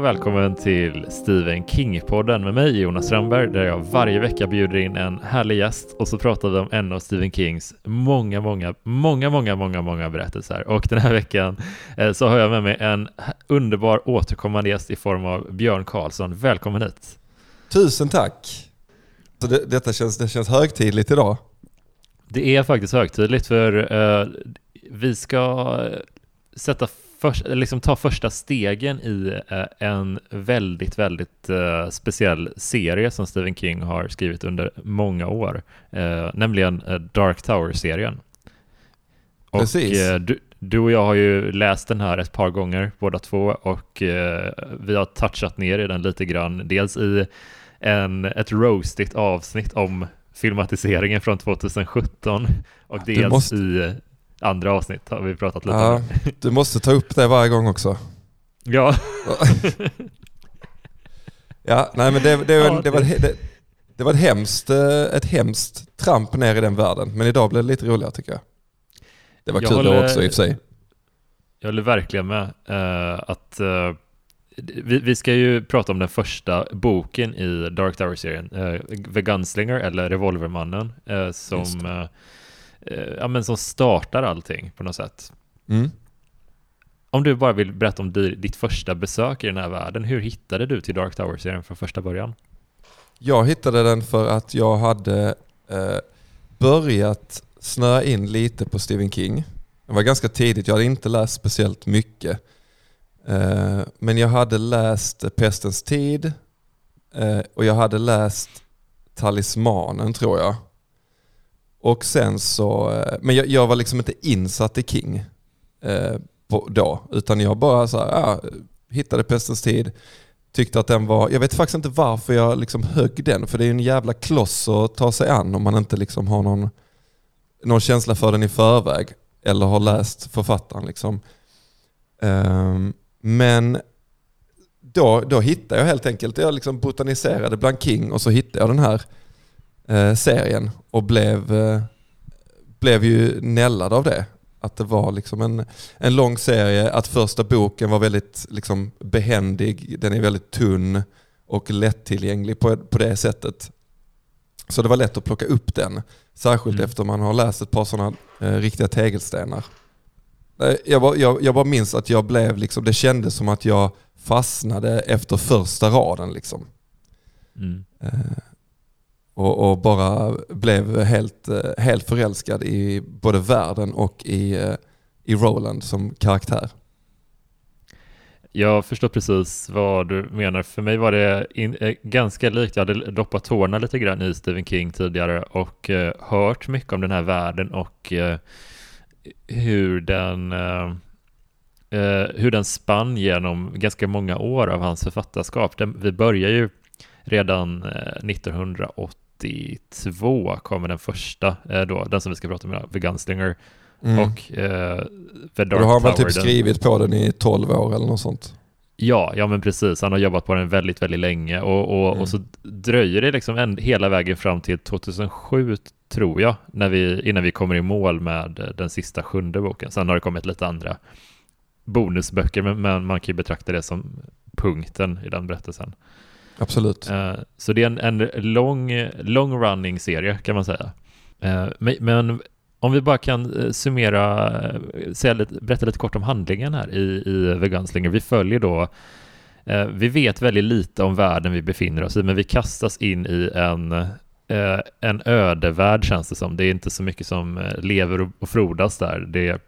Och välkommen till Stephen King-podden med mig Jonas Strömberg där jag varje vecka bjuder in en härlig gäst och så pratar vi om en av Stephen Kings många, många, många, många, många, många berättelser. Och den här veckan eh, så har jag med mig en underbar återkommande gäst i form av Björn Karlsson. Välkommen hit! Tusen tack! Det, detta känns, det känns högtidligt idag. Det är faktiskt högtidligt för uh, vi ska sätta först, liksom ta första stegen i uh, en väldigt, väldigt uh, speciell serie som Stephen King har skrivit under många år, nämligen Dark Tower-serien. Precis. Och, du, du och jag har ju läst den här ett par gånger båda två och vi har touchat ner i den lite grann, dels i en, ett roastigt avsnitt om filmatiseringen från 2017 och dels måste... i andra avsnitt har vi pratat lite ja, om. Du måste ta upp det varje gång också. Ja. ja, nej men det, det, ja, det var, det, det var ett hemskt, eh, ett hemskt tramp ner i den världen, men idag blev det lite roligare tycker jag. Det var jag kul håller, också i och för sig. Jag håller verkligen med uh, att uh, vi, vi, ska ju prata om den första boken i Dark Tower-serien, uh, The Gunslinger eller Revolvermannen, uh, som, uh, ja, men som startar allting på något sätt. Mm. Om du bara vill berätta om ditt första besök i den här världen, hur hittade du till Dark Tower-serien från första början? Jag hittade den för att jag hade börjat snöa in lite på Stephen King. Det var ganska tidigt, jag hade inte läst speciellt mycket. Eh, men jag hade läst Pestens tid eh, och jag hade läst Talismanen tror jag. Och sen så, eh, men jag, jag var liksom inte insatt i King eh, då, utan jag bara så här, ja, hittade Pestens tid, tyckte att den var, jag vet faktiskt inte varför jag liksom högg den, för det är en jävla kloss att ta sig an om man inte liksom har någon, någon känsla för den i förväg eller har läst författaren. Liksom. Um, men då, då hittade jag helt enkelt, jag liksom botaniserade bland King och så hittade jag den här eh, serien och blev, eh, blev ju nällad av det. Att det var liksom en, en lång serie, att första boken var väldigt liksom behändig, den är väldigt tunn och lättillgänglig på, på det sättet. Så det var lätt att plocka upp den, särskilt mm. efter man har läst ett par sådana eh, riktiga tegelstenar. Jag bara, jag, jag bara minns att jag blev, liksom, det kändes som att jag fastnade efter första raden. Liksom. Mm. Eh, och, och, bara blev helt, eh, helt förälskad i både världen och i, eh, i Roland som karaktär. Jag förstår precis vad du menar. För mig var det in, eh, ganska likt, jag hade doppat tårna lite grann i Stephen King tidigare och eh, hört mycket om den här världen och eh, hur den eh, hur den spann genom ganska många år av hans författarskap. Den, vi börjar ju redan 1980 1992 kommer den första eh, då, den som vi ska prata om idag, The Gunslinger. Mm. Och eh, The Dark Du har väl typ skrivit på den i 12 år eller något sånt? Ja, ja men precis. Han har jobbat på den väldigt, väldigt länge och, och, mm. och så dröjer det liksom en, hela vägen fram till 2007 tror jag, när vi, innan vi kommer i mål med eh, den sista sjunde boken. Sen har det kommit lite andra bonusböcker, men, men man kan ju betrakta det som punkten i den berättelsen. Absolut. Eh, så det är en, en lång, long running serie kan man säga. Eh, men, men, om vi bara kan eh, summera, säga lite, berätta lite kort om handlingen här i, i The Gunslinger. Vi följer då vi vet väldigt lite om världen vi befinner oss i, men vi kastas in i en eh, en ödevärld känns det som. Det är inte så mycket som lever och, och frodas där. Det,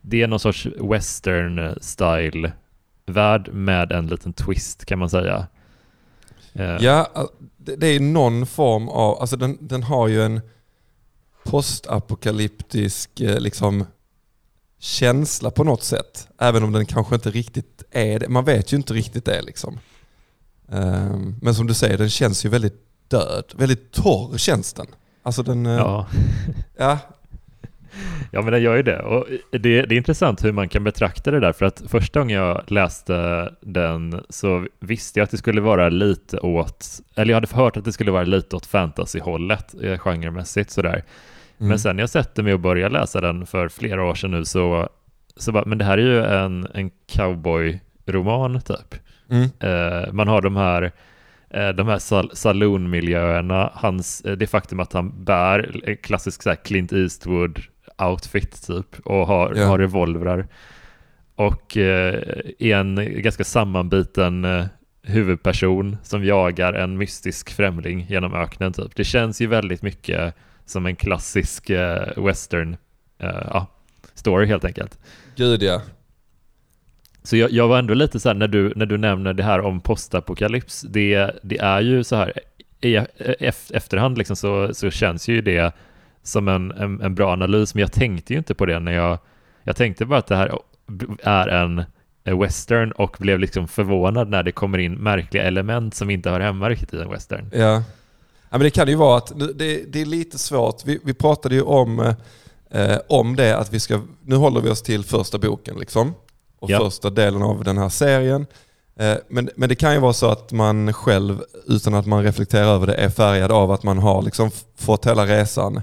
det är någon sorts western-style-värld med en liten twist kan man säga. Eh. Ja, det är någon form av, alltså den, den har ju en postapokalyptisk eh, liksom känsla på något sätt. Även om den kanske inte riktigt är det. Man vet ju inte riktigt det liksom. Ehm, men som du säger, den känns ju väldigt död. Väldigt torr känns den. Alltså den... Eh, ja. ja. Ja men den gör ju det och det, det, är intressant hur man kan betrakta det där för att första gången jag läste den så visste jag att det skulle vara lite åt, eller jag hade hört att det skulle vara lite åt fantasyhållet eh, genremässigt sådär. Mm. Men sen jag sätter mig och börjar läsa den för flera år sedan nu så, så bara, men det här är ju en, en cowboy roman typ. Mm. Eh, man har de här eh, de här sal saloonmiljöerna, hans, eh, det faktum att han bär klassisk så Clint Eastwood outfit typ och har, Ja. har revolvrar och eh, är en ganska sammanbiten eh, huvudperson som jagar en mystisk främling genom öknen typ. Det känns ju väldigt mycket som en klassisk eh, western eh, ja, story helt enkelt. Gud ja. Så jag, jag var ändå lite så här när du, när du nämner det här om postapokalyps, det, det är ju så här i ef- efterhand liksom så, så känns ju det som en, en, en bra analys, men jag tänkte ju inte på det när jag, jag tänkte bara att det här är en western och blev liksom förvånad när det kommer in märkliga element som inte hör hemma riktigt i en western. Ja. ja men det kan ju vara att det, det är lite svårt. Vi, vi pratade ju om, eh, om det att vi ska, nu håller vi oss till första boken liksom. Och Ja. första delen av den här serien. Eh, men, men det kan ju vara så att man själv, utan att man reflekterar över det, är färgad av att man har liksom fått hela resan.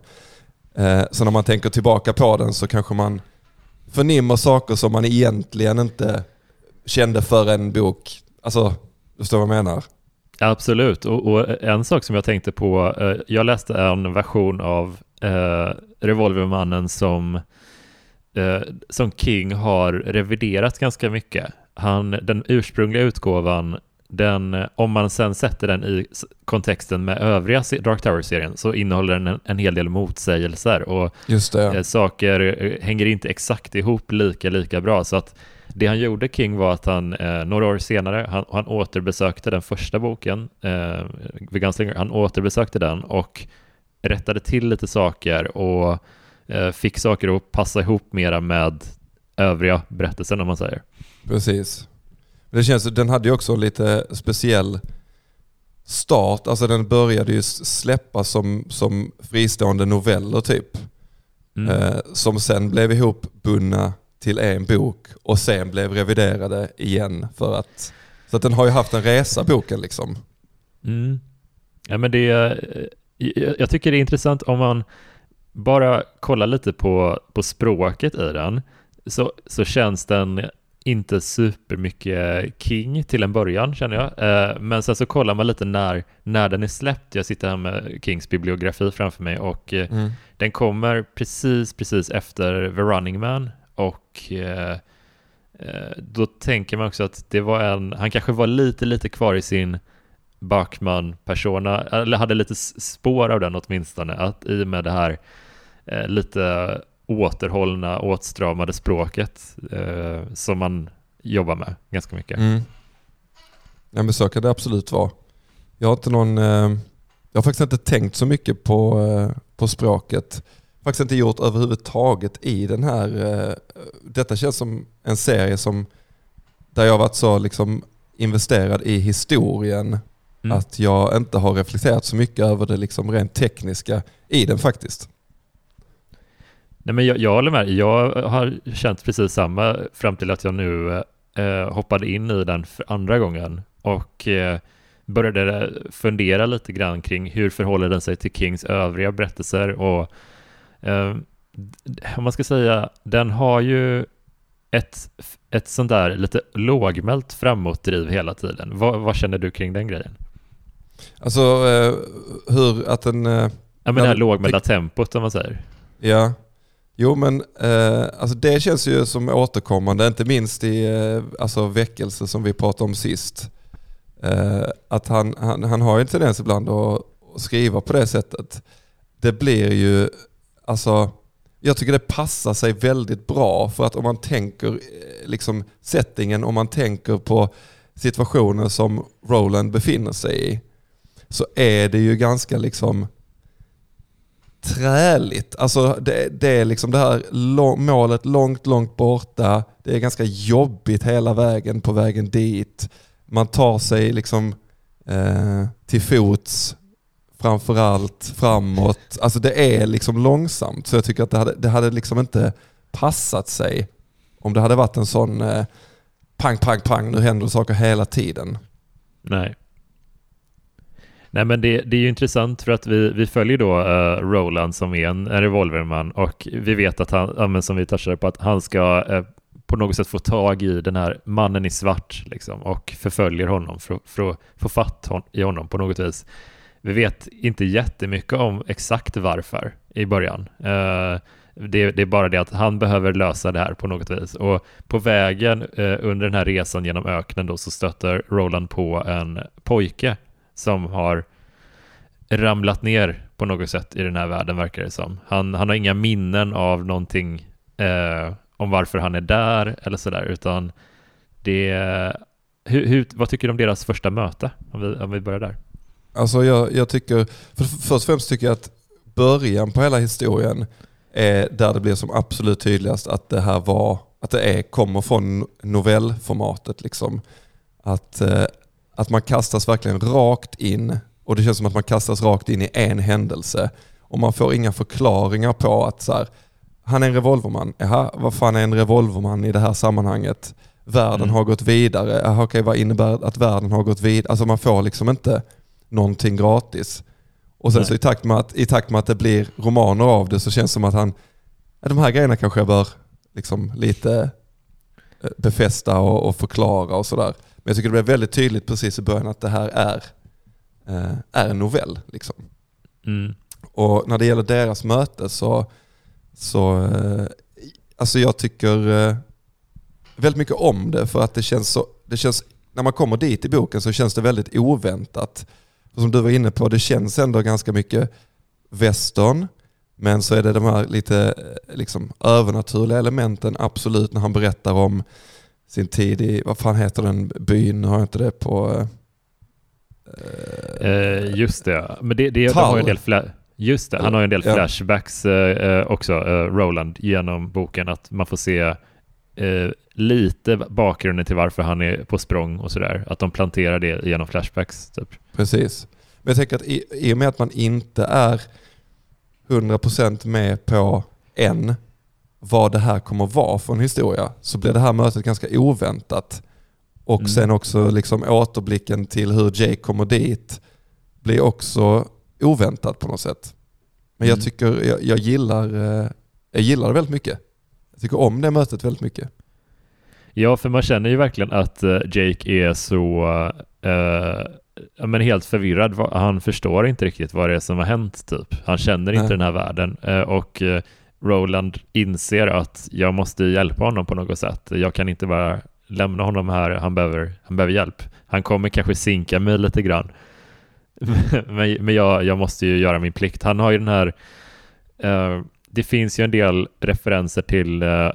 Eh, så när man tänker tillbaka på den så kanske man förnimmer saker som man egentligen inte kände för en bok. Alltså, du förstår vad jag menar? Absolut, och, och en sak som jag tänkte på, eh, jag läste en version av eh, Revolvermannen som, eh, som King har reviderat ganska mycket. Han, den ursprungliga utgåvan, den, eh, om man sen sätter den i kontexten med övriga Dark Tower-serien så innehåller den en, en hel del motsägelser och eh, saker eh, hänger inte exakt ihop lika, lika bra. Så att det han gjorde, King, var att han eh, några år senare, han, han återbesökte den första boken, eh, Gunslinger, han återbesökte den och rättade till lite saker och eh, fick saker att passa ihop mera med övriga berättelsen om man säger. Precis. Det känns, den hade ju också en lite speciell start. Alltså den började ju släppas som, som fristående noveller typ. Mm. Eh, som sen blev ihopbundna till en bok och sen blev reviderade igen för att... Så att den har ju haft en resa boken liksom. Mm. Ja, men det, jag jag tycker det är intressant om man bara kollar lite på, på språket i den så, så känns den inte supermycket King till en början känner jag. Eh, Men sen så kollar man lite när, när den är släppt. Jag sitter här med Kings bibliografi framför mig och eh, den kommer precis, precis efter The Running Man och eh, då tänker man också att det var en, han kanske var lite, lite kvar i sin Bachman-persona, eller hade lite spår av den åtminstone, att i och med det här lite återhållna, åtstramade språket eh, som man jobbar med ganska mycket. Mm. Ja men så kan det absolut vara. Jag har inte någon... Eh, jag har faktiskt inte tänkt så mycket på, eh, på språket. Faktiskt inte gjort överhuvudtaget i den här... Eh, detta känns som en serie som där jag har varit så liksom investerad i historien Mm. att jag inte har reflekterat så mycket över det liksom rent tekniska i den faktiskt. Nej, men jag, jag håller med. Jag har känt precis samma fram till att jag nu eh, hoppade in i den för andra gången och eh, började fundera lite grann kring hur förhåller den sig till Kings övriga berättelser och eh, om man ska säga, den har ju ett, ett sånt där lite lågmält framåtdriv hela tiden. Vad, vad känner du kring den grejen? Alltså eh, hur att den... Eh, Ja, men det här lågmälda tempot om man säger. Ja, jo men eh, alltså det känns ju som återkommande, inte minst i eh, alltså väckelse som vi pratade om sist. Eh, att han, han, han har ju en tendens ibland att, att skriva på det sättet. Det blir ju, alltså jag tycker det passar sig väldigt bra för att om man tänker eh, liksom settingen, om man tänker på situationer som Roland befinner sig i så är det ju ganska liksom träligt. Alltså det, det är liksom det här lång, målet långt, långt borta. Det är ganska jobbigt hela vägen på vägen dit. Man tar sig liksom eh, till fots framförallt framåt. Alltså det är liksom långsamt. Så jag tycker att det hade, det hade liksom inte passat sig om det hade varit en sån eh, pang, pang, pang, nu händer saker hela tiden. Nej. Nej men det, det är ju intressant för att vi, vi följer då uh, Roland som är en, en revolverman och vi vet att han, ja, men som vi touchade på, att han ska uh, på något sätt få tag i den här mannen i svart liksom, och förföljer honom för, för att få fatt hon, i honom på något vis. Vi vet inte jättemycket om exakt varför i början. Uh, det, det, är bara det att han behöver lösa det här på något vis. Och på vägen uh, under den här resan genom öknen då så stöter Roland på en pojke som har ramlat ner på något sätt i den här världen verkar det som. Han, han har inga minnen av någonting eh, om varför han är där eller sådär, utan det... Hur, hur, vad tycker du om deras första möte? Om vi, om vi börjar där. Alltså jag, jag tycker, för, först och främst tycker jag att början på hela historien är där det blir som absolut tydligast att det här var, att det är, kommer från novellformatet. Liksom. Att, eh, att man kastas verkligen rakt in och det känns som att man kastas rakt in i en händelse och man får inga förklaringar på att så här, han är en revolverman. Jaha, vad fan är en revolverman i det här sammanhanget? Världen mm. har gått vidare. Jaha, okej, vad innebär att världen har gått vidare? Alltså man får liksom inte någonting gratis. Och sen Nej. så i takt, med att, i takt med att det blir romaner av det så känns det som att han, de här grejerna kanske jag bör liksom lite eh, befästa och, och förklara och sådär. Men jag tycker det blev väldigt tydligt precis i början att det här är, eh, är en novell. Liksom. Mm. Och när det gäller deras möte så så eh, alltså jag tycker eh, väldigt mycket om det för att det känns så, det känns, när man kommer dit i boken så känns det väldigt oväntat. som du var inne på, det känns ändå ganska mycket western, men så är det de här lite eh, liksom, övernaturliga elementen absolut när han berättar om sin tid i, vad fan heter den byn, har jag inte det på... Eh, just det, men det, det, de har en del fler Just det, han har ju en del flashbacks eh, eh, också, eh, Roland, genom boken. Att man får se eh, lite bakgrunden till varför han är på språng och sådär. Att de planterar det genom flashbacks. Typ. Precis. Men jag tänker att i, i och med att man inte är 100% med på än vad det här kommer vara för en historia så blir det här mötet ganska oväntat. Och mm. sen också liksom återblicken till hur Jake kommer dit blir också oväntat på något sätt. Men mm. jag tycker, jag, jag, gillar, eh, jag gillar det väldigt mycket. Jag tycker om det mötet väldigt mycket. Ja, för man känner ju verkligen att eh, Jake är så uh, men helt förvirrad. Han förstår inte riktigt vad det är som har hänt typ. Han känner inte Nej. den här världen uh, och Roland inser att jag måste hjälpa honom på något sätt. Jag kan inte bara lämna honom här, han behöver, han behöver hjälp. Han kommer kanske sinka mig lite grann men men jag, jag måste ju göra min plikt. Han har ju den här, uh, det finns ju en del referenser till uh,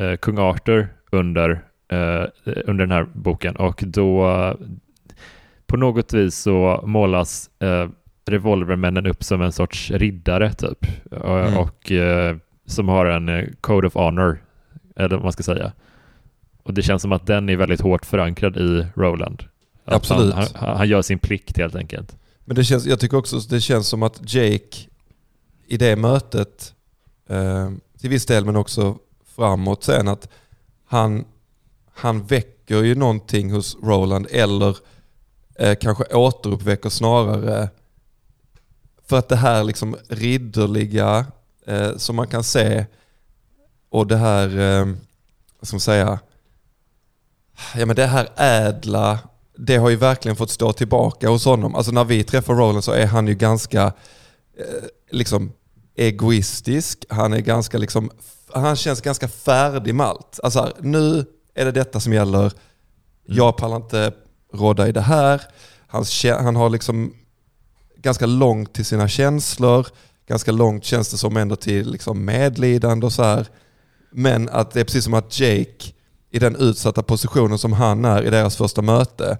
uh, kung Arthur under, under den här boken och då på något vis så målas revolvermännen upp som en sorts riddare typ mm. och som har en code of honor eller vad man ska säga. Och det känns som att den är väldigt hårt förankrad i Roland. Att Absolut. Han, han, han, gör sin plikt helt enkelt. Men det känns, jag tycker också det känns som att Jake i det mötet, eh, till viss del men också framåt sen, att han, han väcker ju någonting hos Roland eller eh, kanske återuppväcker snarare för att det här liksom ridderliga eh, som man kan se och det här, eh, vad ska man säga, ja men det här ädla det har ju verkligen fått stå tillbaka hos honom. Alltså när vi träffar Roland så är han ju ganska eh, liksom egoistisk. Han är ganska liksom, han känns ganska färdig med allt. Alltså här, nu är det detta som gäller. Mm. Jag pallar inte råda i det här. Han, han har liksom ganska långt till sina känslor. Ganska långt känns det som ändå till liksom medlidande och så här. Men att det är precis som att Jake i den utsatta positionen som han är i deras första möte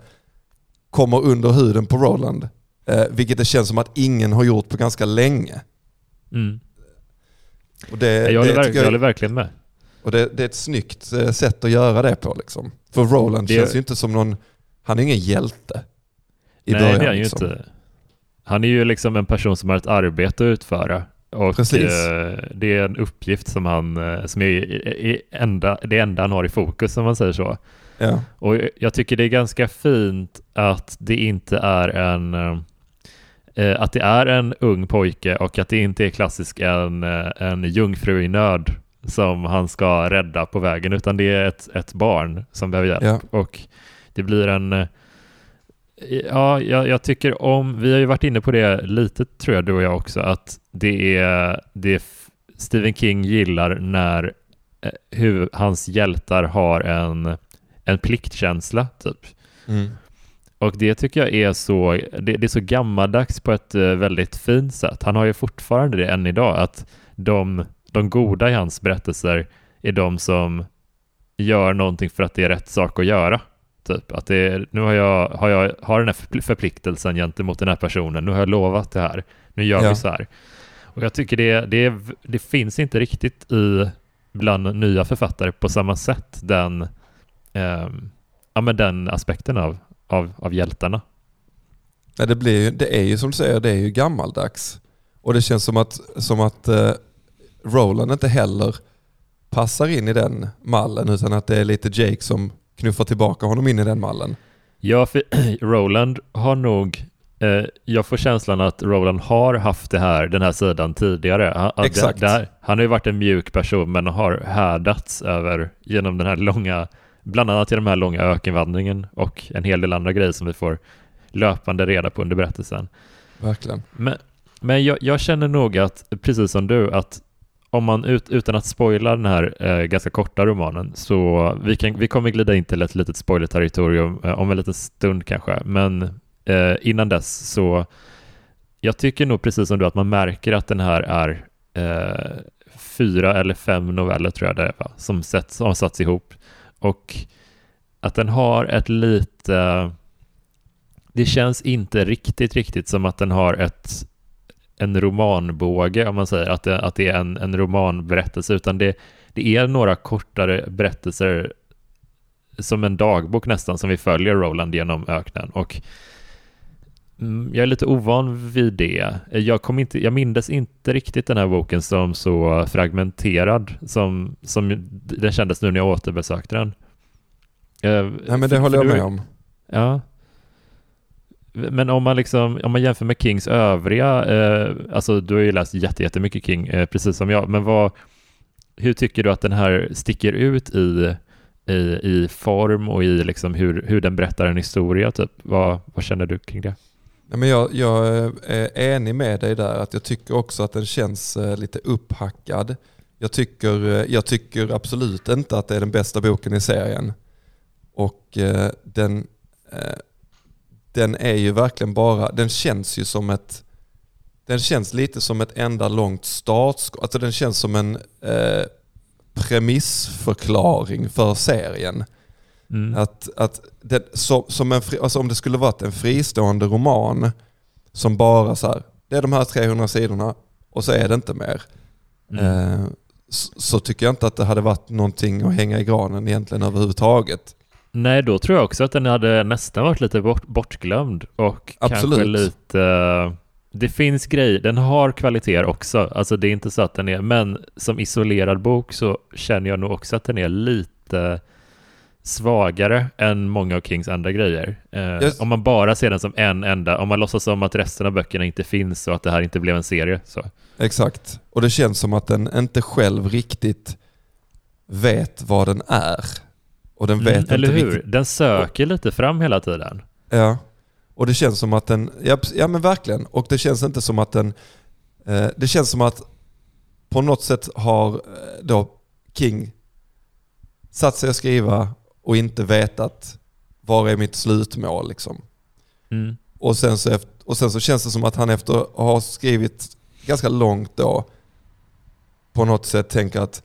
kommer under huden på Roland. Eh, vilket det känns som att ingen har gjort på ganska länge. Mm. Och det, jag, håller, det, jag, jag håller verkligen med. Och det, det, är ett snyggt eh, sätt att göra det på. Liksom. För Roland det, känns ju inte som någon, han är ingen hjälte. I nej, början, det är han ju liksom. inte. Han är ju liksom en person som har ett arbete att utföra. Och Precis. Eh, det är en uppgift som han, eh, som är, enda, det enda han har i fokus om man säger så. Ja. Och jag tycker det är ganska fint att det inte är en eh, att det är en ung pojke och att det inte är klassisk en, en jungfru i nöd som han ska rädda på vägen, utan det är ett, ett barn som behöver hjälp. Ja. Och det blir en... Ja, jag, jag tycker om... Vi har ju varit inne på det lite, tror jag, du och jag också, att det är... Det är Stephen King gillar när eh, hur hans hjältar har en, en pliktkänsla, typ. Mm. Och det tycker jag är så, det, det är så gammaldags på ett eh, väldigt fint sätt. Han har ju fortfarande det än idag, att de, de goda i hans berättelser är de som gör någonting för att det är rätt sak att göra. Typ att det är, nu har jag, har jag har den här förpl- förpliktelsen gentemot den här personen, nu har jag lovat det här, nu gör Ja. vi så här. Och jag tycker det, det, det finns inte riktigt i bland nya författare på samma sätt den, ehm, ja, men den aspekten av, av, av hjältarna. Nej, det, blir, ju- det är ju som du säger, det är ju gammaldags. Och det känns som att, som att eh, Roland inte heller passar in i den mallen utan att det är lite Jake som knuffar tillbaka honom in i den mallen. Ja, för Roland har nog, eh, jag får känslan att Roland har haft det här, den här sidan tidigare. Han, Exakt. Det, där, han har ju varit en mjuk person men har härdats över genom den här långa, bland annat genom den här långa ökenvandringen och en hel del andra grejer som vi får löpande reda på under berättelsen. Verkligen. Men, men jag, jag känner nog att, precis som du, att om man ut, utan att spoila den här eh, ganska korta romanen så vi, kan, vi kommer glida in till ett litet spoiler-territorium eh, om en liten stund kanske, men eh, innan dess så jag tycker nog precis som du att man märker att den här är eh, fyra eller fem noveller tror jag det är, va? Som, sätts, som har satts ihop och att den har ett lite det känns inte riktigt, riktigt som att den har ett en romanbåge om man säger att det, att det är en, en romanberättelse utan det, det är några kortare berättelser som en dagbok nästan som vi följer Roland genom öknen och mm, jag är lite ovan vid det. Jag, kom inte, jag mindes inte riktigt den här boken som så fragmenterad som, som den kändes nu när jag återbesökte den. Eh, Nej men det håller jag med om. Ja. Men om man, liksom, om man jämför med Kings övriga, eh, alltså du har ju läst jättemycket King, eh, precis som jag, men vad, hur tycker du att den här sticker ut i, i, i form och i liksom hur, hur den berättar en historia? Typ? Vad, vad känner du kring det? Ja, men jag, jag eh, är enig med dig där, att jag tycker också att den känns eh, lite upphackad. Jag tycker, eh, jag tycker absolut inte att det är den bästa boken i serien. Och eh, den, eh, den är ju verkligen bara, den känns ju som ett, den känns lite som ett enda långt startskott. Alltså den känns som en eh, premissförklaring för serien. Mm. Att, att det, så, som en, alltså om det skulle varit en fristående roman som bara så här, det är de här 300 sidorna och så är det inte mer. Mm. Eh, så, så tycker jag inte att det hade varit någonting att hänga i granen egentligen överhuvudtaget. Nej, då tror jag också att den hade nästan varit lite bort, bortglömd och kanske Absolut. lite... Det finns grejer, den har kvaliteter också, alltså det är inte så att den är, men som isolerad bok så känner jag nog också att den är lite svagare än många av Kings andra grejer. Eh, Just- Om man bara ser den som en enda, om man låtsas som att resten av böckerna inte finns och att det här inte blev en serie. Så. Exakt. Och det känns som att den inte själv riktigt vet vad den är. Och den vet Mm, eller inte hur? riktigt Den söker lite fram hela tiden. Ja, och det känns som att den, ja, ja men verkligen, och det känns inte som att den, eh, det känns som att på något sätt har eh, då King satt sig att skriva och inte vetat var är mitt slutmål liksom. Mm. Och sen, så efter, och sen så känns det som att han efter att ha skrivit ganska långt då på något sätt tänker att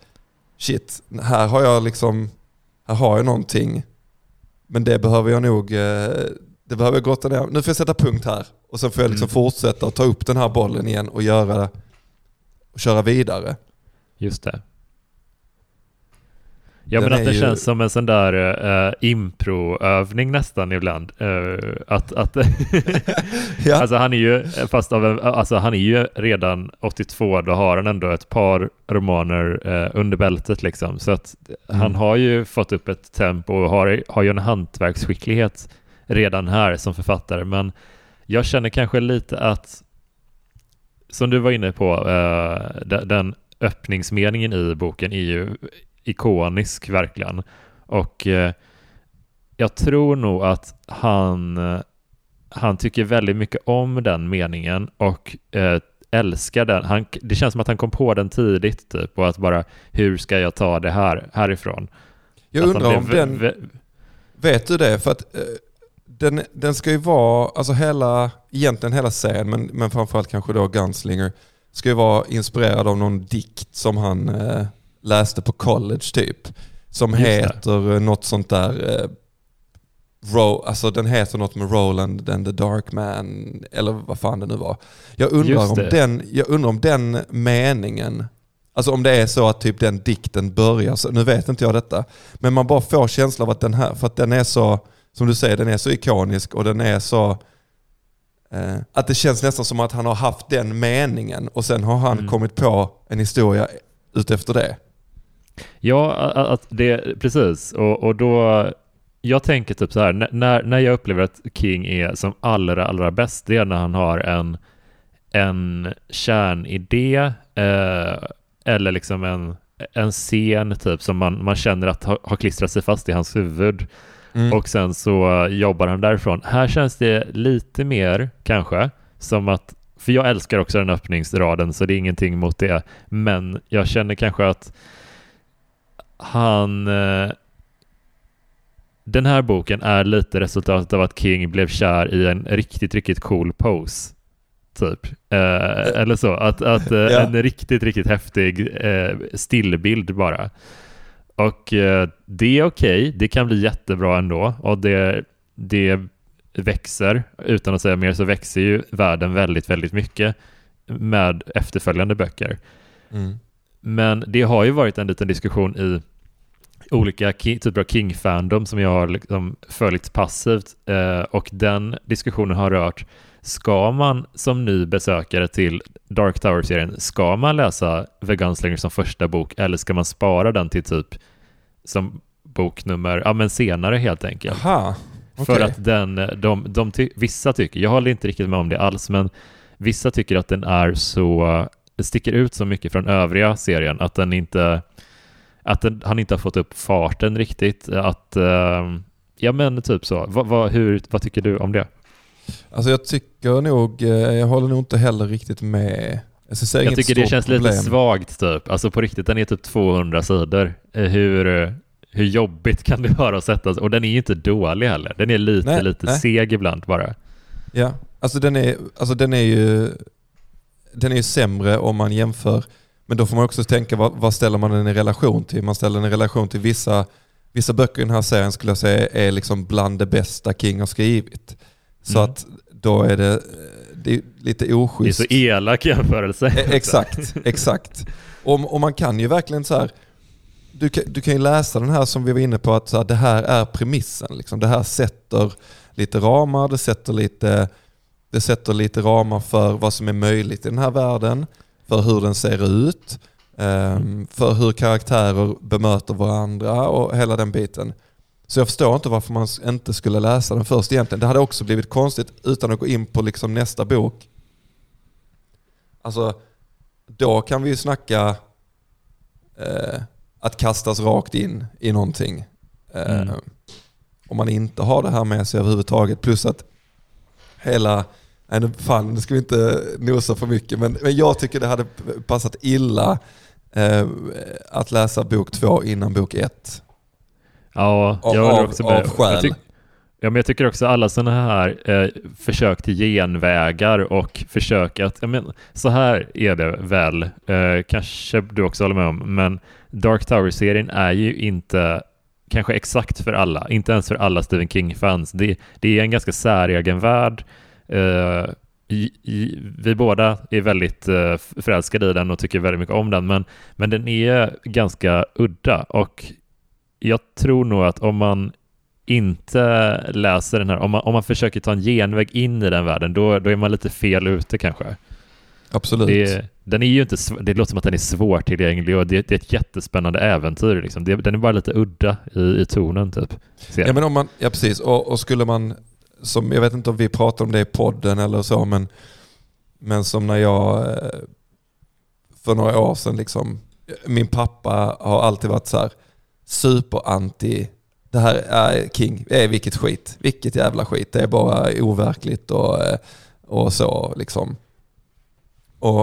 shit, här har jag liksom, här har jag någonting. Men det behöver jag nog, eh, det behöver jag grotta ner. Nu får jag sätta punkt här. Och sen får jag liksom Mm. fortsätta och ta upp den här bollen igen och göra, och köra vidare. Just det. Ja Den men att det ju- känns som en sån där uh, improövning nästan ibland. Eh, att, att Ja, alltså han är ju, fast av en, alltså han är ju redan 82, då har han ändå ett par romaner eh, under bältet liksom. Så att Mm. han har ju fått upp ett tempo och har, har ju en hantverksskicklighet redan här som författare. Men jag känner kanske lite att, som du var inne på, den, den öppningsmeningen i boken är ju ikonisk verkligen. Och eh, jag tror nog att han, eh, han tycker väldigt mycket om den meningen och eh, älskar den. Han, det känns som att han kom på den tidigt typ och att bara hur ska jag ta det här härifrån? Jag Att undrar om den, vet du det? För att eh, den, den ska ju vara, alltså hela, egentligen hela serien, men, men framförallt kanske då Gunslinger, ska ju vara inspirerad av någon dikt som han eh, läste på college typ. Som Just det. heter eh, något sånt där, eh, Ro, alltså den heter något med Roland and the Dark Man, eller vad fan det nu var. Jag undrar, om det. den, jag undrar om den meningen, alltså om det är så att typ den dikten börjar, så, nu vet inte jag detta, men man bara får känslan av att den här, för att den är så, som du säger, den är så ikonisk och den är så, eh, att det känns nästan som att han har haft den meningen och sen har han Mm. kommit på en historia utefter det. Ja, att det, precis. Och, och då, jag tänker typ så här, när, när jag upplever att King är som allra, allra bäst, det är när han har en, en kärnidé eh, eller liksom en, en scen typ som man, man känner att har, har klistrat sig fast i hans huvud. Mm. Och sen så jobbar han därifrån. Här känns det lite mer kanske som att, för jag älskar också den öppningsraden så det är ingenting mot det, men jag känner kanske att han eh, den här boken är lite resultatet av att King blev kär i en riktigt, riktigt cool pose. Typ. Eh, eller så. Att, att eh, Ja. En riktigt, riktigt häftig eh, stillbild bara. Och eh, det är okej. Det kan bli jättebra ändå. Och det, det växer. Utan att säga mer så växer ju världen väldigt, väldigt mycket med efterföljande böcker. Mm. Men det har ju varit en liten diskussion i olika typer av King-fandom som jag har liksom följt passivt eh, och den diskussionen har rört Ska man som ny besökare till Dark Tower-serien, ska man läsa The Gunslinger som första bok eller ska man spara den till typ som bok nummer, ja men senare helt enkelt? Jaha, För okej. att den, de, de ty, vissa tycker, jag håller inte riktigt med om det alls, men vissa tycker att den är så, sticker ut så mycket från övriga serien att den inte, att den, han inte har fått upp farten riktigt, att, eh, ja men typ så. Vad, vad, hur, vad tycker du om det? Alltså jag tycker nog, eh, jag håller nog inte heller riktigt med. Alltså, jag tycker det känns problem. lite svagt typ, alltså på riktigt, den är typ 200 sidor. Eh, Hur, hur jobbigt kan det vara att sätta sig? Och den är ju inte dålig heller, den är lite, Nej, lite nej. seg ibland bara. Ja, alltså den är, alltså den är ju den är ju sämre om man jämför, men då får man också tänka vad, vad ställer man den i relation till? Man ställer den i relation till vissa, vissa böcker i den här serien skulle jag säga är liksom bland det bästa King har skrivit. Så Mm. att då är det, det är lite Det är oschysst. så elak jämförelse. E- Exakt, exakt. Och, och man kan ju verkligen så här, du kan, du kan ju läsa den här som vi var inne på, att så här, det här är premissen. Liksom. Det här sätter lite ramar, det sätter lite, det sätter lite ramar för vad som är möjligt i den här världen, för hur den ser ut, ehm, för hur karaktärer bemöter varandra och hela den biten. Så jag förstår inte varför man inte skulle läsa den först egentligen. Det hade också blivit konstigt utan att gå in på liksom nästa bok. Alltså, då kan vi ju snacka eh, att kastas rakt in i någonting. Eh, Mm. Om man inte har det här med sig överhuvudtaget. Plus att hela, nej nu fan, nu ska vi inte nosa för mycket, men, men jag tycker det hade passat illa eh, att läsa bok två innan bok ett. Ja, jag av- också med. av skäl. Jag tyck- ja, men jag tycker också alla sådana här eh, försök till genvägar och försök att, men, så här är det väl, eh, kanske du också håller med om, men Dark Tower-serien är ju inte kanske exakt för alla, inte ens för alla Stephen King-fans. Det, det är en ganska säregen värld. Eh, i, i, vi båda är väldigt eh, förälskade i den och tycker väldigt mycket om den, men, men den är ganska udda och jag tror nog att om man inte läser den här, om man, om man försöker ta en genväg in i den världen, då, då är man lite fel ute kanske. Absolut. Det, den är ju inte, det låter som att den är svårtillgänglig och det, det är ett jättespännande äventyr. Liksom. Det, den är bara lite udda i, i tonen typ. Ja, men om man, ja precis, och, och skulle man, som, jag vet inte om vi pratar om det i podden eller så, men, men som när jag eh, för några år sedan liksom, min pappa har alltid varit så här superanti, det här är King, är vilket skit, vilket jävla skit, det är bara overkligt och, eh, och så liksom. Och,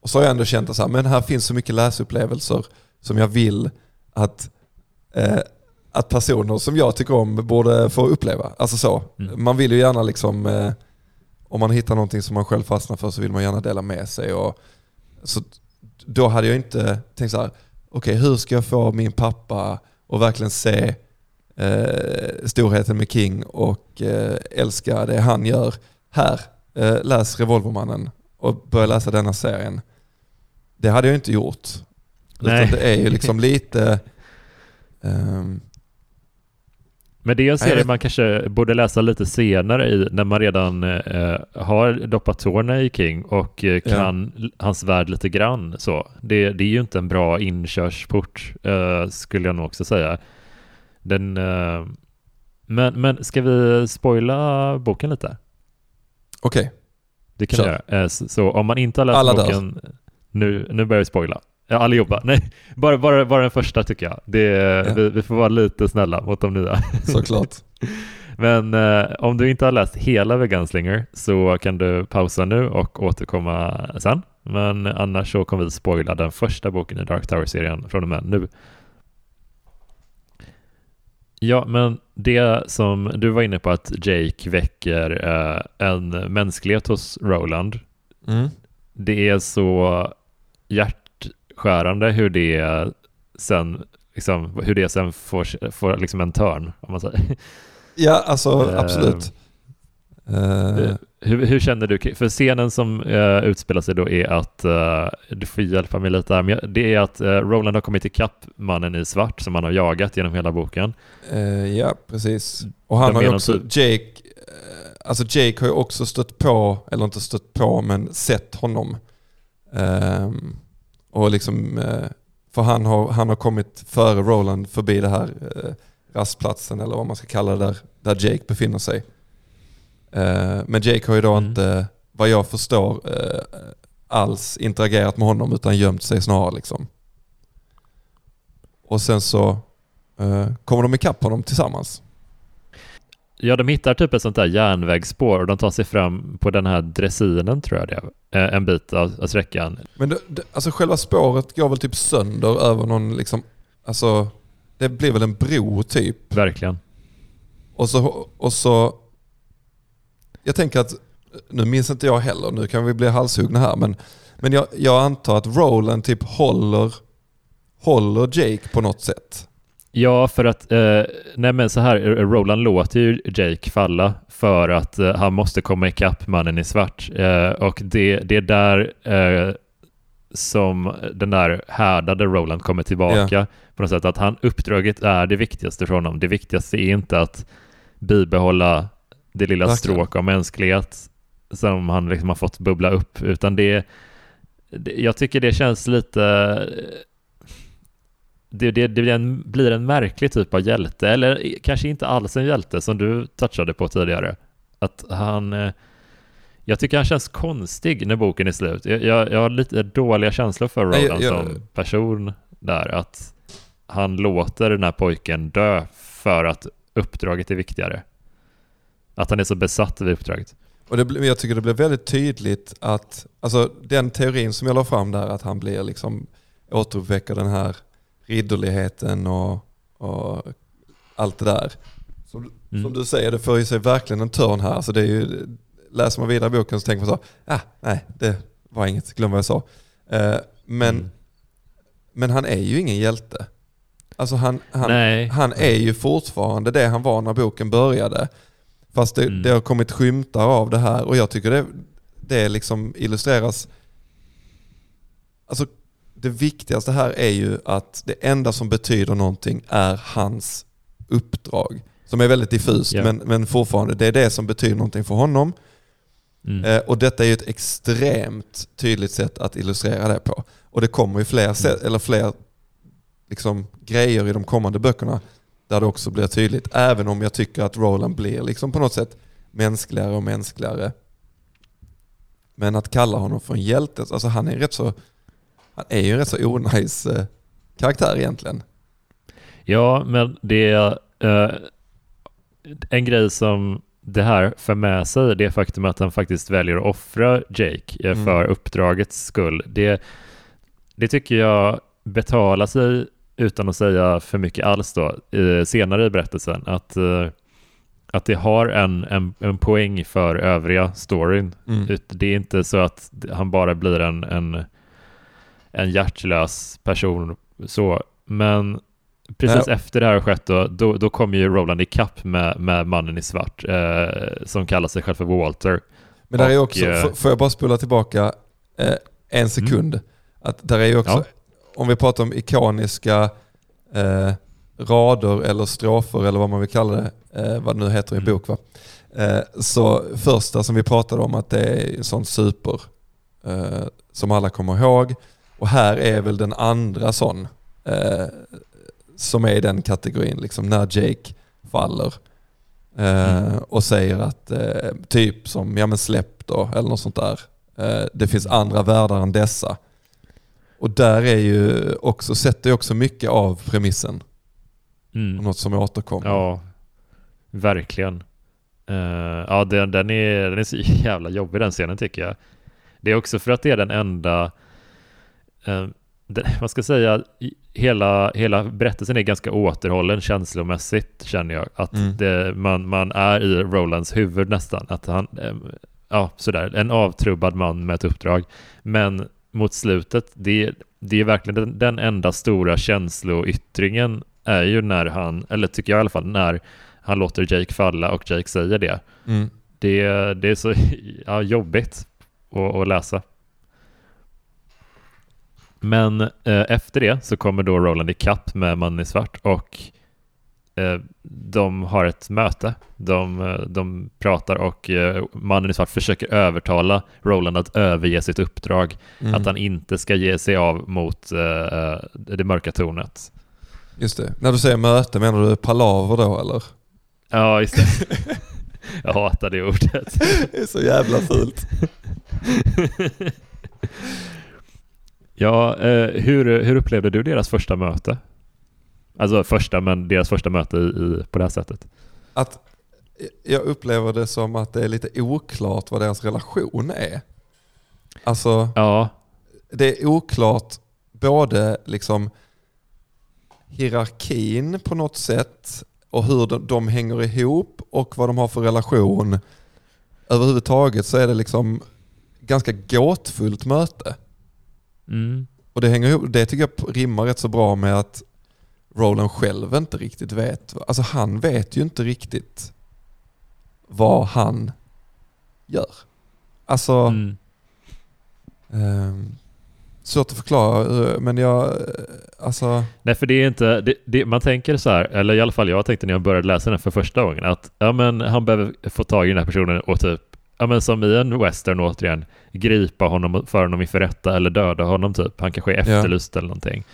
och så har jag ändå känt att men här finns så mycket läsupplevelser som jag vill att, eh, att personer som jag tycker om borde få uppleva. Alltså så. Mm. Man vill ju gärna liksom, eh, om man hittar någonting som man själv fastnar för så vill man gärna dela med sig. Och, så då hade jag inte tänkt så här, okej okay, hur ska jag få min pappa att verkligen se eh, storheten med King och eh, älska det han gör. Här, eh, läs Revolvermannen och börja läsa denna serien. Det hade jag inte gjort. Nej. Utan det är ju liksom lite... Um, men det är en serie man kanske borde läsa lite senare i när man redan eh, har doppat tårna i King och eh, kan ja. hans värld lite grann. Så. Det, det är ju inte en bra inkörsport eh, skulle jag nog också säga. Den, eh, men, men ska vi spoila boken lite? Okej. Okay. Det kan vi göra. Eh, så, om man inte har läst Alla boken, nu, nu börjar vi spoila. Ja, allihopa. Nej, bara, bara, bara den första tycker jag. Det, ja. vi, vi, får vara lite snälla mot de nya. Såklart. Men eh, om du inte har läst hela The Gunslinger så kan du pausa nu och återkomma sen. Men annars så kommer vi spoila den första boken i Dark Tower-serien från och med nu. Ja, men det som du var inne på att Jake väcker eh, en mänsklighet hos Roland. Mm. Det är så hjärtskärande hur det sen, liksom, hur det sen får, får liksom en törn, om man säger. Ja, alltså eh, absolut. Uh, hur, hur, känner du? För scenen som uh, utspelar sig då är att, uh, du får hjälpa mig lite här, men det är att uh, Roland har kommit ikapp mannen i svart som han har jagat genom hela boken. ja, precis. Och han De har ju också, Jake, alltså Jake har ju också stött på, eller inte stött på, men sett honom. Um, och liksom, för han har, han har kommit före Roland förbi det här rastplatsen eller vad man ska kalla det där, där Jake befinner sig. Eh, men Jake har ju då mm. inte, vad jag förstår, eh, alls interagerat med honom utan gömt sig snarare. Liksom. Och sen så eh, kommer de ikapp honom tillsammans. Ja, de hittar typ ett sånt där järnvägsspår och de tar sig fram på den här dressinen tror jag det är. En bit av, av sträckan. Men det, det, alltså själva spåret går väl typ sönder över någon liksom, alltså det blir väl en bro typ. Verkligen. Och så, och så jag tänker att, nu minns inte jag heller, nu kan vi bli halshuggna här, men, men jag, jag antar att Roland typ håller, håller Jake på något sätt. Ja, för att, eh, nej men så här, Roland låter ju Jake falla för att eh, han måste komma ikapp mannen i svart. Eh, och det, det är där eh, som den där härdade Roland kommer tillbaka. Yeah. På något sätt att han, uppdraget är det viktigaste för honom. Det viktigaste är inte att bibehålla det lilla Verkligen. stråk av mänsklighet som han liksom har fått bubbla upp, utan det, det jag tycker det känns lite det, det, det blir, en, blir en märklig typ av hjälte, eller kanske inte alls en hjälte som du touchade på tidigare. Att han... Eh, jag tycker han känns konstig när boken är slut. Jag, jag, jag har lite dåliga känslor för Roland jag, jag, som person där. Att han låter den här pojken dö för att uppdraget är viktigare. Att han är så besatt vid uppdraget. Och det, jag tycker det blir väldigt tydligt att, alltså den teorin som jag la fram där, att han blir liksom, återuppväcker den här ridderligheten och, och allt det där. Som, mm. som, du säger, det får ju sig verkligen en törn här. Alltså det är ju, läser man vidare boken så tänker man så, ah, nej, det var inget, glöm vad jag sa. Uh, men, mm. men han är ju ingen hjälte. Alltså han, han, han är ju fortfarande det han var när boken började. Fast det, mm. det, har kommit skymtar av det här och jag tycker det, det liksom illustreras... Alltså det viktigaste här är ju att det enda som betyder någonting är hans uppdrag. Som är väldigt diffust yeah. men, men fortfarande, det är det som betyder någonting för honom. Mm. Eh, och detta är ju ett extremt tydligt sätt att illustrera det på. Och det kommer ju fler, sätt, eller fler liksom, grejer i de kommande böckerna där det också blir tydligt. Även om jag tycker att Roland blir liksom på något sätt mänskligare och mänskligare. Men att kalla honom för en hjälte, alltså han är rätt så han är ju en rätt så onajs eh, karaktär egentligen. Ja, men det är eh, en grej som det här för med sig, det faktum att han faktiskt väljer att offra Jake eh, Mm. för uppdragets skull. Det, det tycker jag betalar sig utan att säga för mycket alls då, eh, senare i berättelsen. Att, eh, att det har en, en, en poäng för övriga storyn. Mm. Det är inte så att han bara blir en, en, en hjärtlös person så. Men precis Nej. efter det här har skett då, då, då kommer ju Roland ikapp med, med mannen i svart eh, som kallar sig själv för Walter. Men där är Och, också, eh, får jag bara spola tillbaka eh, en sekund? Att där är ju också, Ja. om vi pratar om ikoniska eh, rader eller strofer eller vad man vill kalla det, eh, vad det nu heter i en Mm. bok va? Eh, så första som vi pratade om att det är en sån super eh, som alla kommer ihåg. Och här är väl den andra sån eh, som är i den kategorin, liksom när Jake faller. Eh, Mm. och säger att eh, typ som, ja men släpp då, eller något sånt där. Eh, det finns andra världar än dessa. Och där är ju också, sätter ju också mycket av premissen. Mm. Något som återkommer. Ja, verkligen. Eh, ja, den, den, är, den är så jävla jobbig den scenen tycker jag. Det är också för att det är den enda, uh, den, man ska säga, i- hela, hela berättelsen är ganska återhållen känslomässigt känner jag. Att Mm. det, man, man är i Rolands huvud nästan. Att han, eh, ja sådär, en avtrubbad man med ett uppdrag. Men mot slutet, det, det är verkligen den, den enda stora känsloyttringen är ju när han, eller tycker jag i alla fall, när han låter Jake falla och Jake säger det. Mm. Det, det är så ja, jobbigt att, att läsa. Men eh, efter det så kommer då Roland i kapp med mannen i svart och eh, de har ett möte. De, eh, de pratar och eh, mannen i svart försöker övertala Roland att överge sitt uppdrag. Mm. Att han inte ska ge sig av mot eh, det mörka tornet. Just det. När du säger möte, menar du palaver då eller? Ja, just det. Jag hatar det ordet. Det är så jävla fult. Ja, eh, hur, hur upplevde du deras första möte? Alltså första, men deras första möte i, i, på det här sättet. Att jag upplever det som att det är lite oklart vad deras relation är. Alltså, Ja, det är oklart både liksom hierarkin på något sätt och hur de, de hänger ihop och vad de har för relation. Överhuvudtaget så är det liksom ganska gåtfullt möte. Mm, Och det, hänger det tycker jag rimmar rätt så bra med att Roland själv inte riktigt vet. Alltså han vet ju inte riktigt vad han gör. Alltså, mm. ehm, svårt att förklara eh, men jag, eh, alltså, Nej, för det är inte, det, det, man tänker så här, eller i alla fall jag tänkte när jag började läsa den för första gången, att ja, men han behöver få tag i den här personen och typ, ja men som i en western återigen, gripa honom, för honom inför rätta eller döda honom typ. Han kanske är Ja. efterlyst eller någonting.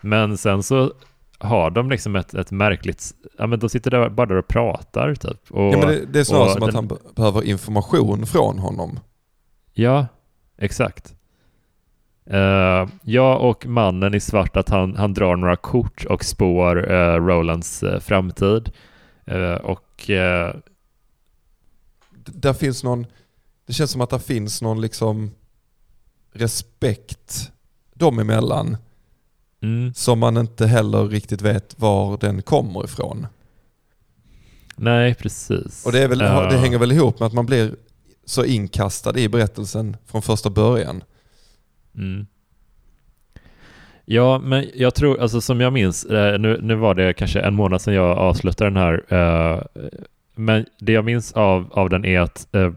Men sen så har de liksom ett, ett märkligt, ja men de sitter där bara där och pratar typ. Och, ja, men det, det är snarare och som att den- han be- behöver information från honom. Ja, exakt. Uh, jag och mannen i svart att han, han drar några kort och spår eh, Rolands eh, framtid. Och Där finns någon, det känns som att det finns någon liksom respekt dem emellan mm, som man inte heller riktigt vet var den kommer ifrån. nej, precis. Och det, väl, Eh, det hänger väl ihop med att man blir så inkastad i berättelsen från första början. Mm. Ja, men jag tror, alltså som jag minns, eh, nu, nu var det kanske en månad sedan jag avslutade den här, eh, men det jag minns av, av den är att eh,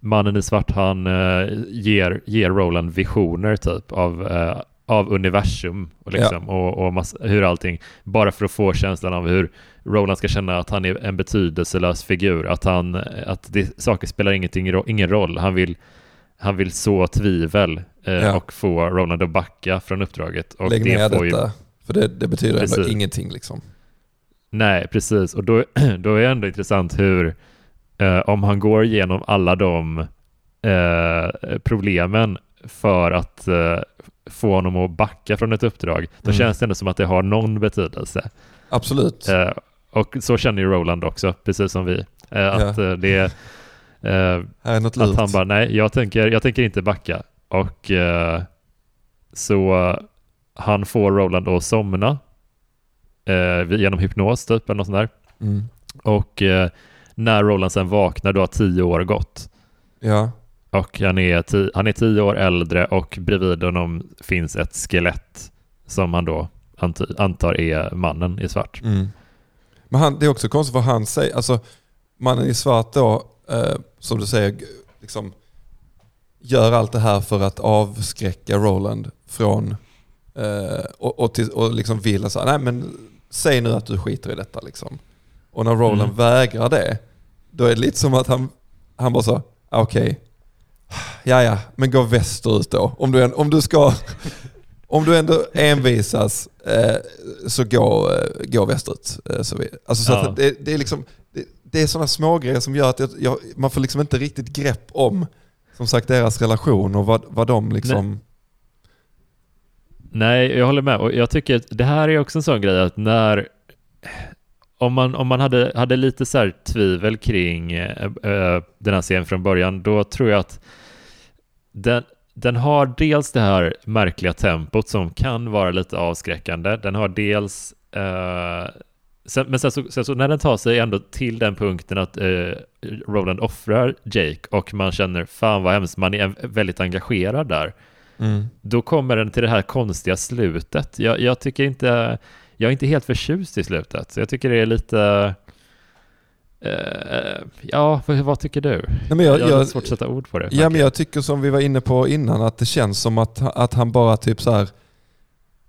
mannen i svart, han eh, ger, ger Roland visioner typ av, eh, av universum och, liksom, och, och massa, hur allting, bara för att få känslan av hur Roland ska känna att han är en betydelselös figur, att, han, att det, saker spelar ingenting, ingen roll, han vill han vill så tvivel eh, Ja. och få Roland att backa från uppdraget. Och Lägg det ner får detta, för det, det betyder ändå Precis. ingenting liksom. Nej, precis. Och då, då är det ändå intressant hur, eh, om han går igenom alla de eh, problemen för att, eh, få honom att backa från ett uppdrag, då Mm. känns det ändå som att det har någon betydelse. Absolut. Eh, och så känner ju Roland också, precis som vi. Eh, att eh, det är, att han bara, nej, jag tänker, jag tänker inte backa. Och så han får Roland att somna eh, genom hypnos typ, eller något sånt där. Mm. Och eh, när Roland sen vaknar, då har tio år gått. Ja. Och han är, ti- han är tio år äldre och bredvid honom finns ett skelett som han då ant- antar är mannen i svart. Mm. Men han, det är också konstigt vad han säger. Alltså, mannen i svart då, eh, som du säger, liksom, gör allt det här för att avskräcka Roland från eh, och, och, till, och liksom vill så här, nej men säg nu att du skiter i detta liksom. Och när Roland Mm. vägrar det, då är det lite som att han, han bara så, ah, okej, ja ja, men gå västerut då. Om du, om du ska, om du ändå envisas, eh, så gå, eh, gå västerut. Eh, så vi, alltså så Ja. att det, det är liksom, det, det är sådana små grejer som gör att jag, jag, man får liksom inte riktigt grepp om, som sagt, deras relation och vad, vad de liksom... Nej, Nej, jag håller med. Och jag tycker att det här är också en sån grej att när om man, om man hade, hade lite så här tvivel kring äh, den här serien från början, då tror jag att den, den har dels det här märkliga tempot som kan vara lite avskräckande. Den har dels äh, sen, men sen så, sen så när den tar sig ändå till den punkten att eh, Roland offrar Jake och man känner fan vad hemskt, man är väldigt engagerad där Mm. då kommer den till det här konstiga slutet. Jag, jag tycker inte, jag är inte helt förtjust i slutet. Så jag tycker det är lite, eh, ja, vad, tycker du? Nej, men jag, jag har jag, lite svårt att sätta ord på det. Ja men jag tycker som vi var inne på innan att det känns som att, att han bara typ så här.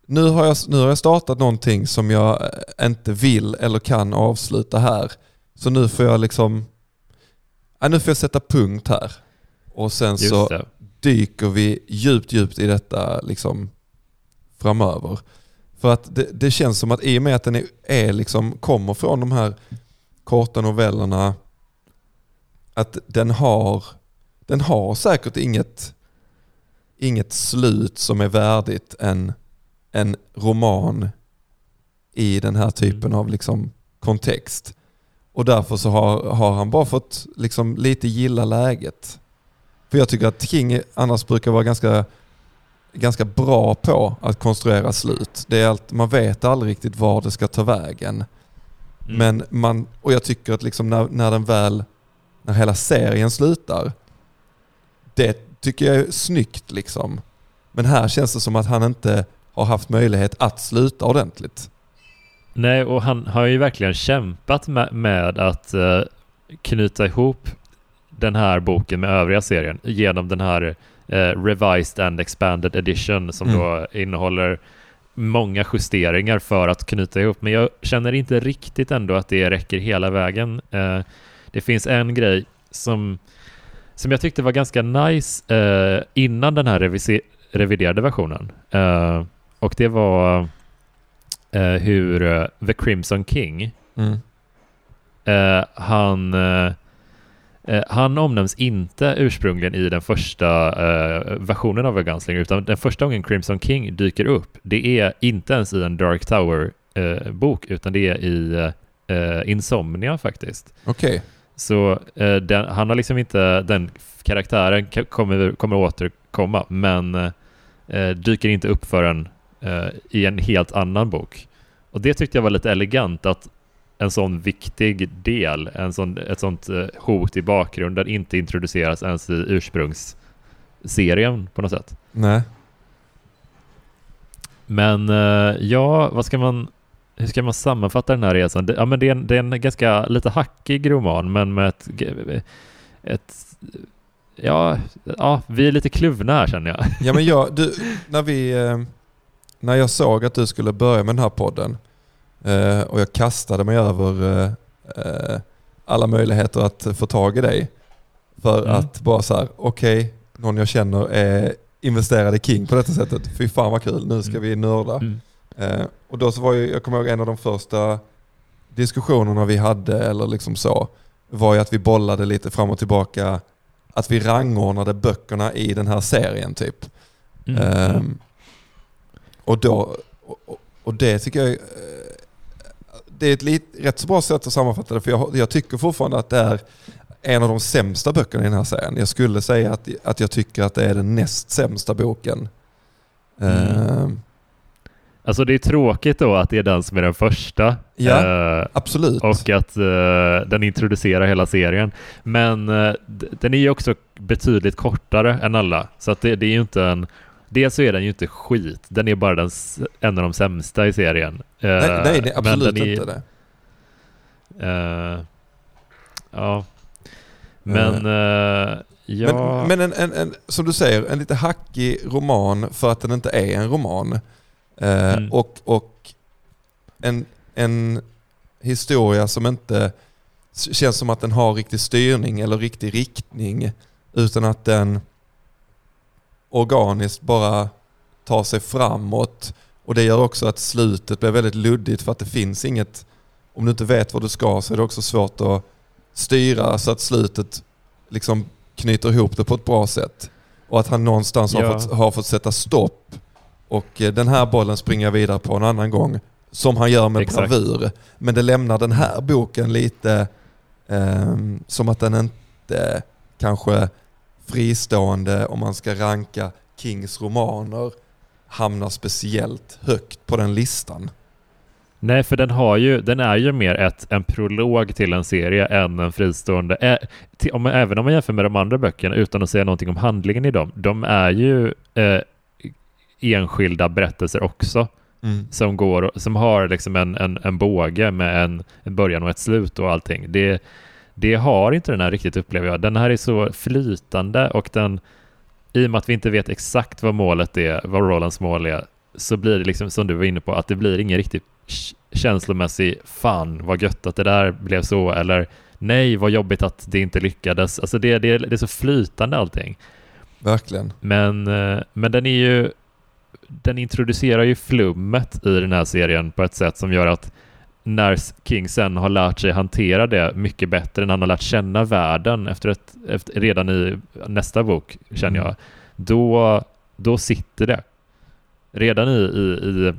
Nu har, jag, nu har jag startat någonting som jag eh, inte vill eller kan avsluta här. Så nu får jag liksom, ja, nu får jag sätta punkt här. Och sen Just så det. Dyker vi djupt, djupt i detta liksom framöver. För att det, det känns som att i och med att den är, är liksom, kommer från de här korta novellerna, att den har, den har säkert inget, inget slut som är värdigt en, en roman i den här typen Mm. av liksom kontext. Och därför så har, har han bara fått liksom lite gilla läget. För jag tycker att King annars brukar vara ganska, ganska bra på att konstruera slut. Det är allt, man vet aldrig riktigt var det ska ta vägen. Mm. Men man, och jag tycker att liksom när, när den väl, när hela serien slutar, det tycker jag är snyggt liksom. Men här känns det som att han inte har haft möjlighet att sluta ordentligt. Nej, och han har ju verkligen kämpat med, med att eh, knyta ihop den här boken med övriga serien genom den här eh, Revised and Expanded Edition som Mm. då innehåller många justeringar för att knyta ihop. Men jag känner inte riktigt ändå att det räcker hela vägen. Eh, det finns en grej som, som jag tyckte var ganska nice eh, innan den här reviderade versionen. Eh, och det var eh, hur eh, The Crimson King Mm. Han, han omnämns inte ursprungligen i den första eh, versionen av A Gunslinger utan den första gången Crimson King dyker upp det är inte ens i en Dark Tower-bok utan det är i eh, Insomnia faktiskt. Okej. Så eh, den, han har liksom inte, den karaktären ka- kommer, kommer återkomma men eh, dyker inte upp förrän eh, i en helt annan bok. Och det tyckte jag var lite elegant att en sån viktig del, en sån, ett sånt eh, hot i bakgrunden inte introduceras ens i ursprungsserien på något sätt. Nej. Men eh, ja, vad ska man, hur ska man sammanfatta den här resan? Det, ja, men det, är en, det är en ganska lite hackig roman, men med ett, ett ja, ja, vi är lite kluvna här känner jag. Ja men jag, du, när vi, eh, när jag såg att du skulle börja med den här podden eh, och jag kastade mig över eh, eh, alla möjligheter att få tag i dig. För Mm. att bara så här, okej, någon jag känner är investerad i King på detta sättet. Fy fan vad kul, nu ska Mm. vi nörda. Mm. Eh, och då så var ju, jag kommer ihåg en av de första diskussionerna vi hade, eller liksom så, var ju att vi bollade lite fram och tillbaka, att vi rangordnade böckerna i den här serien typ. Mm. Ehm, Och, då, och, och det tycker jag det är ett lit, rätt så bra sätt att sammanfatta det, för jag, jag tycker fortfarande att det är en av de sämsta böckerna i den här serien. Jag skulle säga att, att jag tycker att det är den näst sämsta boken. Mm. Eh, Alltså det är tråkigt då att det är den som är den första. Ja, eh, absolut. och att eh, den introducerar hela serien. Men eh, den är ju också betydligt kortare än alla. Så att det, det är ju inte en... Dels så är den ju inte skit. Den är bara den, en av de sämsta i serien. Eh, nej, nej, det är absolut är- inte det. eh, ja. Men... eh, ja... Men, men en, en, en, som du säger, en lite hackig roman för att den inte är en roman. Eh, Mm. Och, och en, en historia som inte känns som att den har riktig styrning eller riktig riktning. Utan att den organiskt bara tar sig framåt. Och det gör också att slutet blir väldigt luddigt för att det finns inget, om du inte vet vad du ska så är det också svårt att styra så att slutet liksom knyter ihop det på ett bra sätt. Och att han någonstans har, Ja. fått, har fått sätta stopp. Och eh, den här bollen springer jag vidare på en annan gång. Som han gör med Exakt. bravur. Men det lämnar den här boken lite ehm, som att den inte kanske fristående om man ska ranka Kings romaner hamnar speciellt högt på den listan. Nej, för den, har ju, den är ju mer ett, en prolog till en serie än en fristående. Ä, till, om, även om man jämför med de andra böckerna utan att säga någonting om handlingen i dem. De är ju eh, enskilda berättelser också. Som, går, som har liksom en, en, en båge med en, en början och ett slut och allting. Det, det har inte den här riktigt upplever jag. Den här är så flytande och den, i och med att vi inte vet exakt vad målet är, vad Rolands mål är, så blir det liksom som du var inne på, att det blir ingen riktigt känslomässig fan vad gött att det där blev så eller nej vad jobbigt att det inte lyckades. Alltså det, det, det är så flytande allting. Verkligen. Men, eh, men den är ju den introducerar ju flummet i den här serien på ett sätt som gör att när King sen har lärt sig hantera det mycket bättre, när han har lärt känna världen efter ett, efter, redan i nästa bok, känner jag, då, då sitter det. Redan i, i,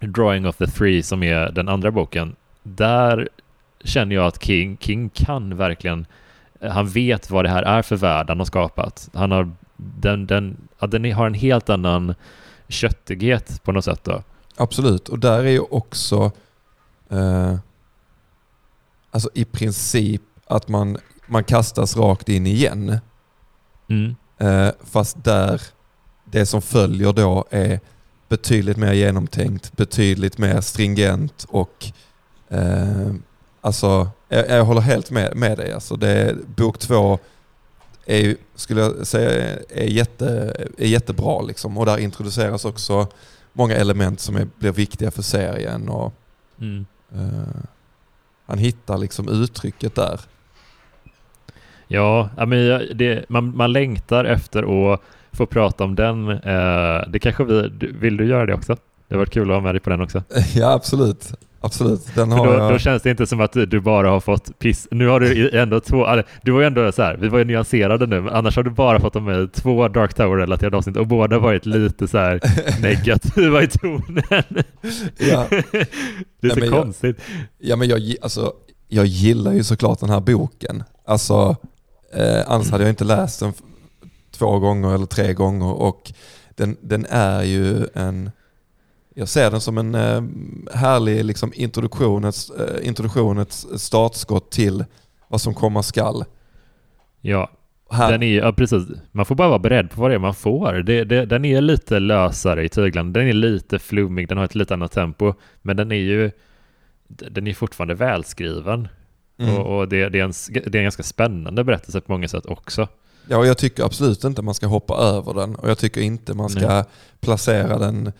i Drawing of the Three, som är den andra boken, där känner jag att King, King kan verkligen, han vet vad det här är för värld han har skapat. Han har, den, den, ja, den har en helt annan köttighet på något sätt då. Absolut, och där är ju också eh, alltså i princip att man, man kastas rakt in igen. Mm. Eh, fast där det som följer då är betydligt mer genomtänkt, betydligt mer stringent och eh, alltså jag, jag håller helt med, med dig. Alltså det, bok två är, skulle jag säga är, jätte, är jättebra liksom. och där introduceras också många element som är, blir viktiga för serien. Och, Mm. Eh, han hittar liksom uttrycket där. Ja, men det, man, man längtar efter att få prata om den. Eh, det kanske vi, vill du göra det också? Det har varit kul att ha med dig på den också. Ja absolut. Absolut. Den har då, jag... då känns det inte som att du bara har fått piss. Nu har du ändå två, eller, du var ju ändå så här, vi var ju nyanserade nu, men annars har du bara fått med två Dark Tower-relaterade avsnitt och båda varit lite så här negativa i tonen. ja. Det är så Nej, men jag- konstigt. Ja men jag, alltså, jag gillar ju såklart den här boken. Alltså, eh, annars hade jag inte läst den två gånger eller tre gånger och den, den är ju en, jag ser den som en eh, härlig liksom, introduktion, ett, eh, introduktion, ett startskott till vad som komma skall. Ja, Här, den är, ja, precis. Man får bara vara beredd på vad det är man får. Det, det, den är lite lösare i tyglarna. Den är lite flummig, den har ett lite annat tempo. Men den är ju den är fortfarande välskriven. mm. Och, och det, det, är en, det är en ganska spännande berättelse på många sätt också. Ja, och jag tycker absolut inte man ska hoppa över den och jag tycker inte man ska Nej. placera den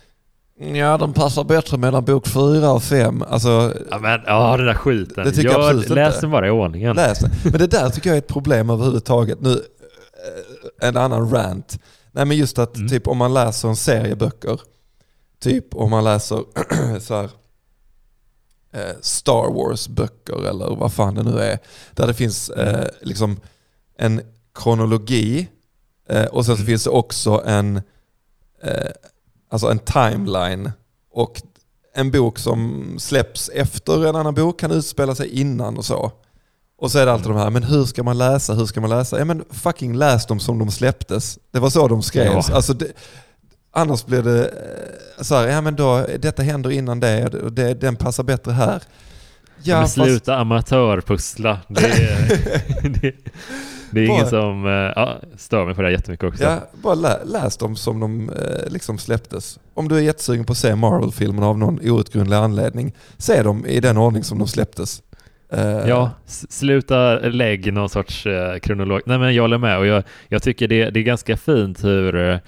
Ja, den passar bättre mellan bok fyra och fem. Alltså, Ja men, ja den där skiten. Det tycker jag absolut inte. läs den bara i ordningen. Läs. Men det där tycker jag är ett problem överhuvudtaget. Nu, eh, en annan rant. Nej men just att Mm. typ om man läser en serie böcker, typ om man läser så här, eh, Star Wars böcker eller vad fan det nu är. Där det finns eh, liksom en kronologi eh, och sen så Mm. finns det också en, eh, alltså en timeline. Och en bok som släpps efter en annan bok kan utspela sig innan och så. Och så är det alltid de här, men hur ska man läsa, hur ska man läsa? Ja men fucking läs dem som de släpptes. Det var så de skrevs. Ja. Alltså det, annars blir det eh, så här, ja men då, detta händer innan det och det, den passar bättre här. Ja, men fast- sluta amatörpussla. Det är, det, det är ingen Bara- som eh, ja, stör mig på det här jättemycket också. Ja, bara lä, läs dem som de eh, liksom släpptes. Om du är jättesugen på att se Marvel-filmerna av någon outgrundlig anledning, se dem i den ordning som de släpptes. Eh, Ja, sluta lägg någon sorts eh, kronolog. Nej men jag håller med och jag, jag tycker det, det är ganska fint hur eh,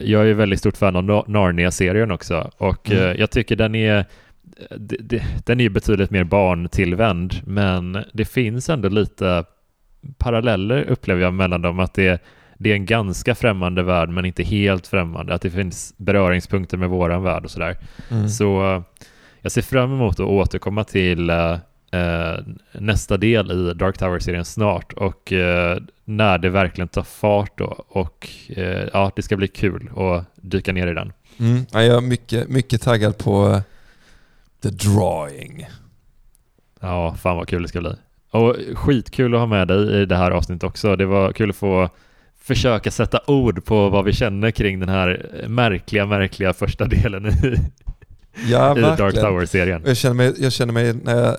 jag är ju väldigt stort fan av Na- Narnia-serien också och Mm. jag tycker den är d- d- den är ju betydligt mer barntillvänd men det finns ändå lite paralleller upplever jag mellan dem att det, det är en ganska främmande värld men inte helt främmande att det finns beröringspunkter med våran värld och sådär. mm. Så eh, jag ser fram emot att återkomma till eh, eh, nästa del i Dark Tower-serien snart och eh, när det verkligen tar fart då och eh, ja, det ska bli kul att dyka ner i den. Mm. Ja, jag är mycket, mycket taggad på eh, The Drawing. Ja, fan vad kul det ska bli. Och skitkul att ha med dig i det här avsnittet också. Det var kul att få försöka sätta ord på vad vi känner kring den här märkliga, märkliga första delen i, Ja, i Dark. Tower-serien. Jag känner mig, jag känner mig när, jag,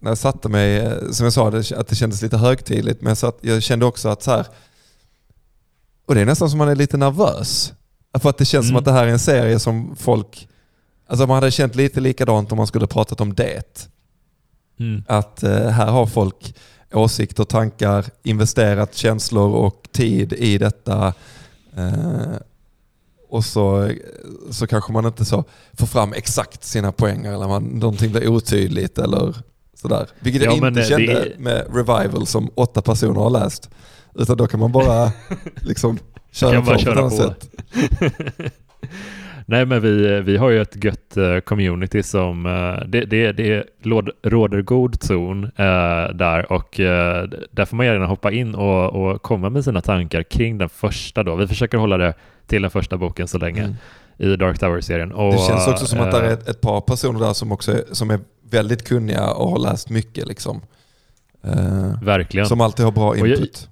när jag satte mig, som jag sa, att det kändes lite högtidligt, men jag, satt, jag kände också att så här, och det är nästan som man är lite nervös. För att det känns som Mm. att det här är en serie som folk, alltså man hade känt lite likadant om man skulle pratat om det. Mm. Att eh, här har folk åsikter, tankar, investerat känslor och tid i detta. Eh, och så, så kanske man inte så får fram exakt sina poänger eller man, någonting blir otydligt eller sådär. Vilket jag Ja, men, inte kände det- med Revival som åtta personer har läst. Utan då kan man bara liksom köra kan på bara köra på. sätt. Nej men vi, vi har ju ett gött eh, community som, eh, det, det, det låd- råder god ton eh, där och där får man gärna hoppa in och, och komma med sina tankar kring den första då. Vi försöker hålla det till den första boken så länge Mm. i Dark Tower-serien. Det känns också som att det är ett, ett par personer där som också är, som är väldigt kunniga och har läst mycket. Liksom. Verkligen. Som alltid har bra input.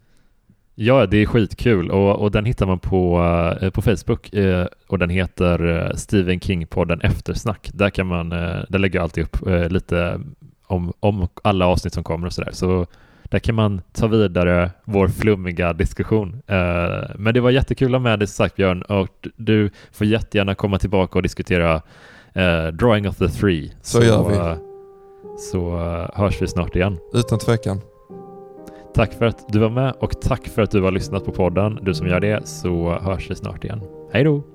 Ja, det är skitkul och, och den hittar man på, eh, på Facebook eh, och den heter eh, Stephen King-podden Eftersnack. Där kan man, där lägger jag alltid upp lite om, om alla avsnitt som kommer och sådär. Så där kan man ta vidare vår flummiga diskussion. Men det var jättekul att ha med dig sagt Björn och du får jättegärna komma tillbaka och diskutera Drawing of the Three. Så gör vi. Så hörs vi snart igen. Utan tvekan. Tack för att du var med och tack för att du har lyssnat på podden. Du som gör det så hörs vi snart igen. Hej då!